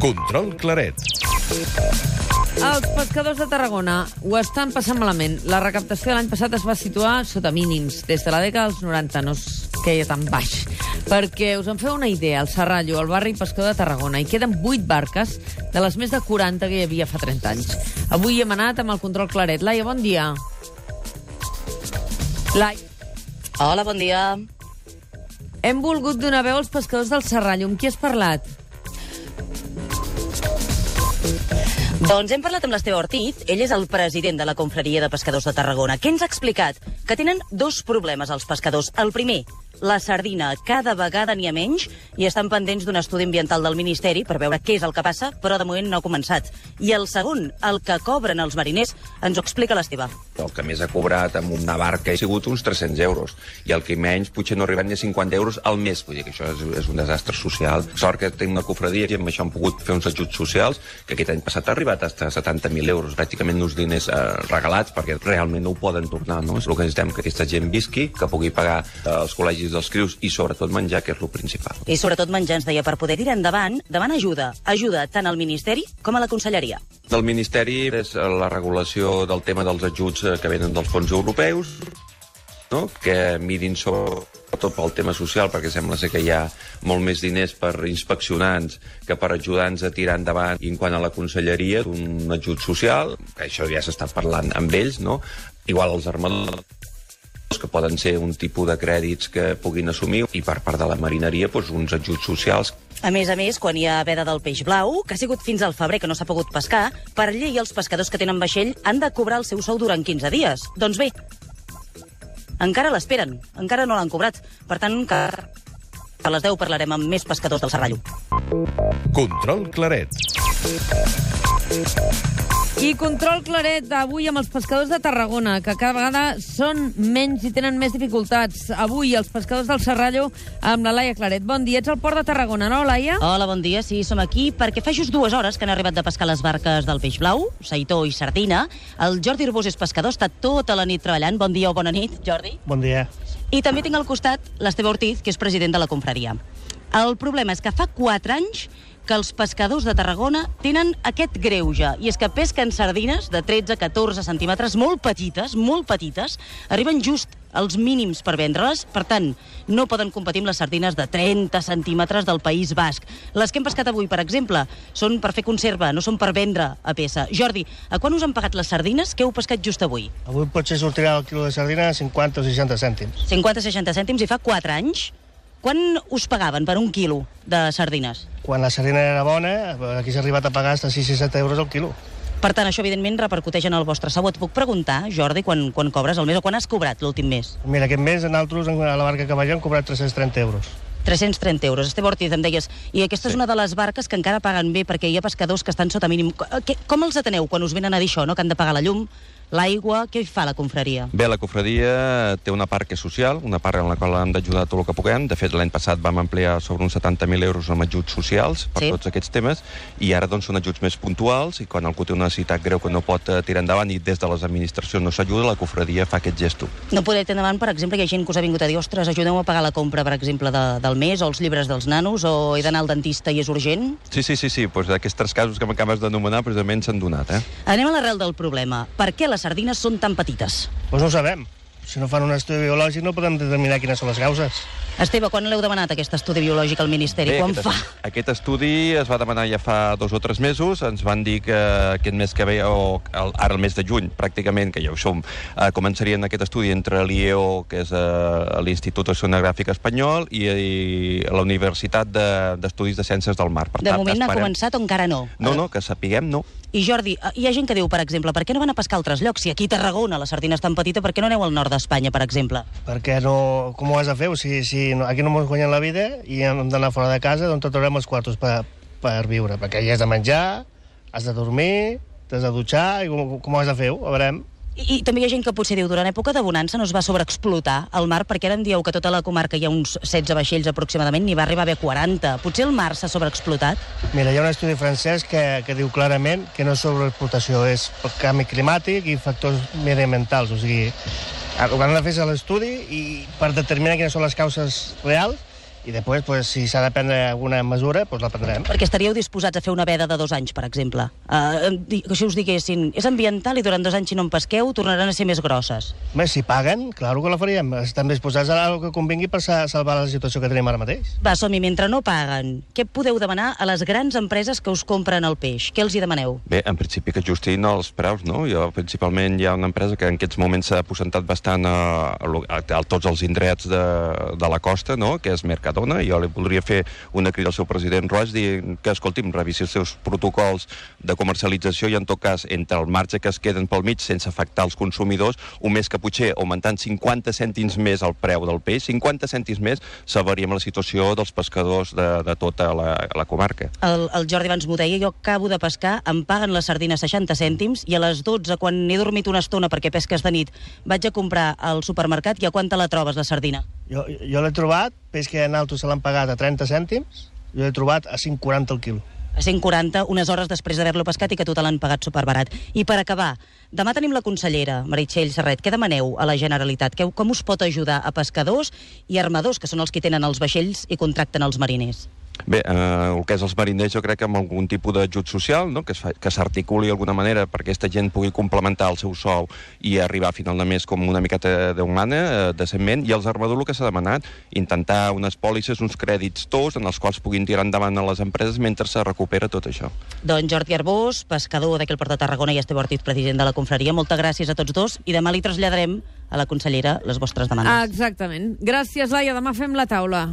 Control Claret. Els pescadors de Tarragona ho estan passant malament. La recaptació de l'any passat es va situar sota mínims. Des de la dècada dels 90 no es queia tan baix. Perquè us en feu una idea, al Serrallo, al barri pescador de Tarragona, hi queden 8 barques de les més de 40 que hi havia fa 30 anys. Avui hem anat amb el control claret. Laia, bon dia. Laia. Hola, bon dia. Hem volgut donar veu als pescadors del Serrallo. Amb qui has parlat? Doncs hem parlat amb l'Esteve Ortiz, ell és el president de la Confraria de Pescadors de Tarragona, que ens ha explicat que tenen dos problemes els pescadors. El primer, la sardina cada vegada n'hi ha menys i estan pendents d'un estudi ambiental del Ministeri per veure què és el que passa, però de moment no ha començat. I el segon, el que cobren els mariners, ens ho explica l'Esteve. El que més ha cobrat amb una barca ha sigut uns 300 euros, i el que menys potser no ha arribat ni a 50 euros al mes. Vull dir que això és, és un desastre social. Sort que tenim una cofradia i amb això hem pogut fer uns ajuts socials, que aquest any passat ha arribat a 70.000 euros, pràcticament uns diners eh, regalats, perquè realment no ho poden tornar. No? És el que necessitem, que aquesta gent visqui, que pugui pagar eh, els col·legis dels crius i sobretot menjar, que és el principal. I sobretot menjar, ens deia, per poder tirar endavant, davant ajuda. Ajuda tant al Ministeri com a la Conselleria. Del Ministeri és eh, la regulació del tema dels ajuts eh, que venen dels fons europeus, no? que mirin sobretot pel tema social, perquè sembla ser que hi ha molt més diners per inspeccionants que per ajudar-nos a tirar endavant. I en quant a la conselleria, un ajut social, que això ja s'està parlant amb ells, no? igual els armadors que poden ser un tipus de crèdits que puguin assumir, i per part de la marineria doncs, uns ajuts socials A més a més, quan hi ha veda del peix blau, que ha sigut fins al febrer que no s'ha pogut pescar, per llei els pescadors que tenen vaixell han de cobrar el seu sou durant 15 dies. Doncs bé, encara l'esperen, encara no l'han cobrat. Per tant, que a les 10 parlarem amb més pescadors del Serrallo. Control Claret. I control claret avui amb els pescadors de Tarragona, que cada vegada són menys i tenen més dificultats. Avui els pescadors del Serrallo amb la Laia Claret. Bon dia, ets al port de Tarragona, no, Laia? Hola, bon dia. Sí, som aquí perquè fa just dues hores que han arribat de pescar les barques del peix blau, Saitó i Sardina. El Jordi Urbós és pescador, està tota la nit treballant. Bon dia o bona nit, Jordi. Bon dia. I també tinc al costat l'Esteve Ortiz, que és president de la confraria. El problema és que fa 4 anys que els pescadors de Tarragona tenen aquest greuge, i és que pesquen sardines de 13-14 centímetres, molt petites, molt petites, arriben just als mínims per vendre-les, per tant, no poden competir amb les sardines de 30 centímetres del País Basc. Les que hem pescat avui, per exemple, són per fer conserva, no són per vendre a peça. Jordi, a quan us han pagat les sardines que heu pescat just avui? Avui potser sortirà el quilo de sardina a 50 o 60 cèntims. 50-60 cèntims i fa 4 anys. Quan us pagaven per un quilo de sardines? Quan la sardina era bona, aquí s'ha arribat a pagar fins a 6 i 7 euros al quilo. Per tant, això evidentment repercuteix en el vostre sou. Et puc preguntar, Jordi, quan, quan cobres el mes o quan has cobrat l'últim mes? Mira, aquest mes nosaltres a la barca que vaig hem cobrat 330 euros. 330 euros. Esteve Ortiz, em deies. I aquesta és una de les barques que encara paguen bé, perquè hi ha pescadors que estan sota mínim. Com els ateneu quan us venen a dir això, no? que han de pagar la llum, l'aigua... Què fa la confraria? Bé, la cofradia té una part que és social, una part en la qual hem d'ajudar tot el que puguem. De fet, l'any passat vam ampliar sobre uns 70.000 euros amb ajuts socials per Sí. tots aquests temes, i ara doncs, són ajuts més puntuals, i quan algú té una necessitat greu que no pot eh, tirar endavant i des de les administracions no s'ajuda, la cofradia fa aquest gesto. No podeu tenir endavant, per exemple, que hi ha gent que us ha vingut a dir ostres, ajudeu a pagar la compra, per exemple, de, del mes o els llibres dels nanos o he d'anar al dentista i és urgent? Sí, sí, sí, sí. Doncs aquests tres casos que m'acabes d'anomenar precisament s'han donat, eh? Anem a l'arrel del problema. Per què les sardines són tan petites? Doncs no ho sabem. Si no fan un estudi biològic no podem determinar quines són les causes. Esteve, quan l'heu demanat, aquest estudi biològic al Ministeri? quan aquest, fa? aquest estudi es va demanar ja fa dos o tres mesos. Ens van dir que aquest mes que ve, o el, ara el mes de juny, pràcticament, que ja ho som, eh, començarien aquest estudi entre l'IEO, que és eh, l'Institut Oceanogràfic Espanyol, i, i la Universitat de- d'Estudis de, de Ciències del Mar. Per De tant, moment ha esperem- començat o encara no? No, no, que sapiguem, no. I Jordi, eh, hi ha gent que diu, per exemple, per què no van a pescar altres llocs? Si aquí a Tarragona la sardina és tan petita, per què no aneu al nord d'Espanya, per exemple? Perquè no... Com ho has de fer? O sigui, si no, aquí no ens guanyen la vida i hem d'anar fora de casa, d'on trobarem els quartos per, per viure? Perquè hi has de menjar, has de dormir, t'has de dutxar, i com, com ho has de fer? A veurem. I, I també hi ha gent que potser diu, durant època de bonança no es va sobreexplotar el mar, perquè ara em dieu que tota la comarca hi ha uns 16 vaixells aproximadament, n'hi va arribar a haver 40. Potser el mar s'ha sobreexplotat? Mira, hi ha un estudi francès que, que diu clarament que no és sobreexplotació, és per canvi climàtic i factors mediambientals. O sigui, el que han de fer l'estudi i per determinar quines són les causes reals i després, pues, si s'ha de prendre alguna mesura, pues la prendrem. Perquè estaríeu disposats a fer una veda de dos anys, per exemple. Uh, que si us diguessin, és ambiental i durant dos anys si no en pesqueu tornaran a ser més grosses. Més, si paguen, clar que la faríem. Estem disposats a el que convingui per sa- salvar la situació que tenim ara mateix. Va, som-hi, mentre no paguen, què podeu demanar a les grans empreses que us compren el peix? Què els hi demaneu? Bé, en principi que ajustin els preus, no? Jo, principalment hi ha una empresa que en aquests moments s'ha aposentat bastant a, a, a, a tots els indrets de, de la costa, no? que és Mercadona, i jo li voldria fer una crida al seu president Roig dient que, escolti'm, revisi els seus protocols de comercialització i, en tot cas, entre el marge que es queden pel mig sense afectar els consumidors, un mes que potser augmentant 50 cèntims més el preu del peix, 50 cèntims més, salvaríem la situació dels pescadors de, de tota la, la comarca. El, el Jordi abans m'ho deia, jo acabo de pescar, em paguen les sardines 60 cèntims i a les 12, quan he dormit una estona perquè pesques de nit, vaig a comprar al supermercat i a quant te la trobes, la sardina? Jo, jo l'he trobat, peix que en alto se l'han pagat a 30 cèntims, jo l'he trobat a 5,40 el quilo. A 140, unes hores després d'haver-lo pescat i que tu te l'han pagat superbarat. I per acabar, demà tenim la consellera, Meritxell Serret. Què demaneu a la Generalitat? Que, com us pot ajudar a pescadors i armadors, que són els que tenen els vaixells i contracten els mariners? Bé, eh, el que és els mariners jo crec que amb algun tipus d'ajut social, no? que es fa- que s'articuli d'alguna manera perquè aquesta gent pugui complementar el seu sou i arribar a final de mes com una miqueta d'humana, eh, decentment, i els armadors el que s'ha demanat, intentar unes pòlisses, uns crèdits tots en els quals puguin tirar endavant a les empreses mentre se recupera tot això. Doncs Jordi Arbós, pescador d'aquí al Port de Tarragona i Esteve Ortiz, president de la confraria, moltes gràcies a tots dos i demà li traslladarem a la consellera les vostres demandes. Exactament. Gràcies, Laia. Demà fem la taula.